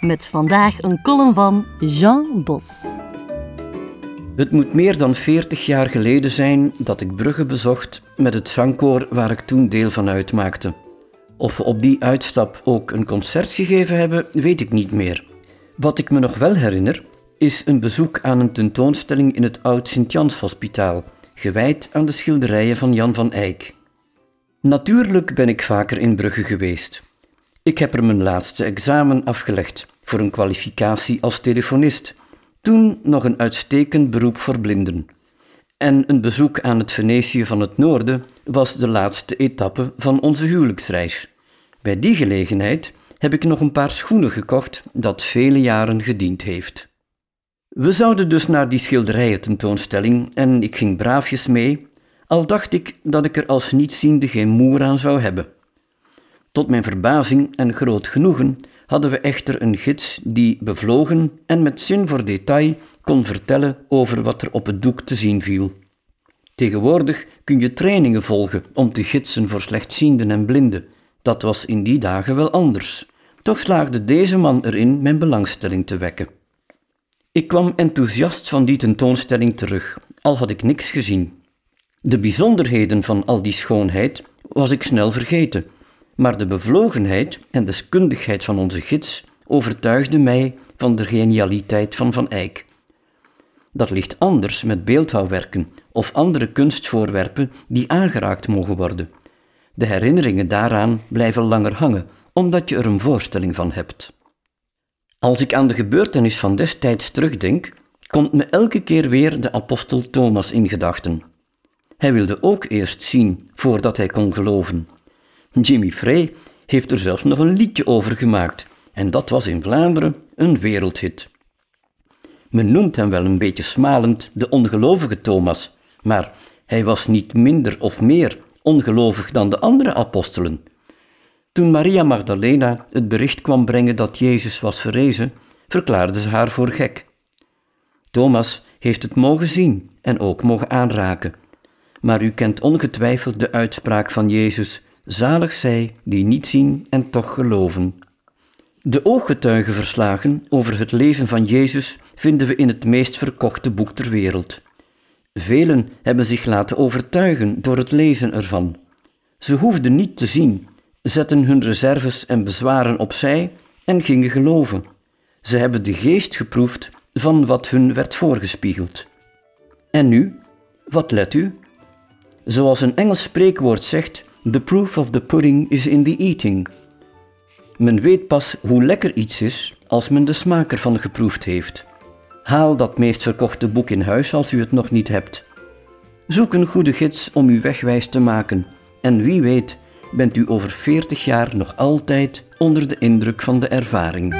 Met vandaag een column van Jean Bos. Het moet meer dan 40 jaar geleden zijn dat ik Brugge bezocht met het zangkoor waar ik toen deel van uitmaakte. Of we op die uitstap ook een concert gegeven hebben, weet ik niet meer. Wat ik me nog wel herinner, is een bezoek aan een tentoonstelling in het Oud Sint-Jans-hospitaal, gewijd aan de schilderijen van Jan van Eyck. Natuurlijk ben ik vaker in Brugge geweest. Ik heb er mijn laatste examen afgelegd voor een kwalificatie als telefonist, toen nog een uitstekend beroep voor blinden. En een bezoek aan het Venetië van het Noorden was de laatste etappe van onze huwelijksreis. Bij die gelegenheid heb ik nog een paar schoenen gekocht dat vele jaren gediend heeft. We zouden dus naar die schilderijen tentoonstelling en ik ging braafjes mee, al dacht ik dat ik er als nietziende geen moer aan zou hebben. Tot mijn verbazing en groot genoegen hadden we echter een gids die bevlogen en met zin voor detail kon vertellen over wat er op het doek te zien viel. Tegenwoordig kun je trainingen volgen om te gidsen voor slechtzienden en blinden. Dat was in die dagen wel anders. Toch slaagde deze man erin mijn belangstelling te wekken. Ik kwam enthousiast van die tentoonstelling terug, al had ik niks gezien. De bijzonderheden van al die schoonheid was ik snel vergeten, maar de bevlogenheid en deskundigheid van onze gids overtuigde mij van de genialiteit van Van Eyck. Dat ligt anders met beeldhouwwerken of andere kunstvoorwerpen die aangeraakt mogen worden. De herinneringen daaraan blijven langer hangen, omdat je er een voorstelling van hebt. Als ik aan de gebeurtenis van destijds terugdenk, komt me elke keer weer de apostel Thomas in gedachten. Hij wilde ook eerst zien voordat hij kon geloven. Jimmy Frey heeft er zelfs nog een liedje over gemaakt, en dat was in Vlaanderen een wereldhit. Men noemt hem wel een beetje smalend de ongelovige Thomas, maar hij was niet minder of meer ongelovig dan de andere apostelen. Toen Maria Magdalena het bericht kwam brengen dat Jezus was verrezen, verklaarde ze haar voor gek. Thomas heeft het mogen zien en ook mogen aanraken. Maar u kent ongetwijfeld de uitspraak van Jezus: Zalig zij die niet zien en toch geloven. De ooggetuigenverslagen over het leven van Jezus vinden we in het meest verkochte boek ter wereld. Velen hebben zich laten overtuigen door het lezen ervan. Ze hoefden niet te zien, zetten hun reserves en bezwaren opzij en gingen geloven. Ze hebben de geest geproefd van wat hun werd voorgespiegeld. En nu, wat let u? Zoals een Engels spreekwoord zegt, the proof of the pudding is in the eating. Men weet pas hoe lekker iets is als men de smaak ervan geproefd heeft. Haal dat meest verkochte boek in huis als u het nog niet hebt. Zoek een goede gids om u wegwijs te maken. En wie weet, bent u over 40 jaar nog altijd onder de indruk van de ervaring.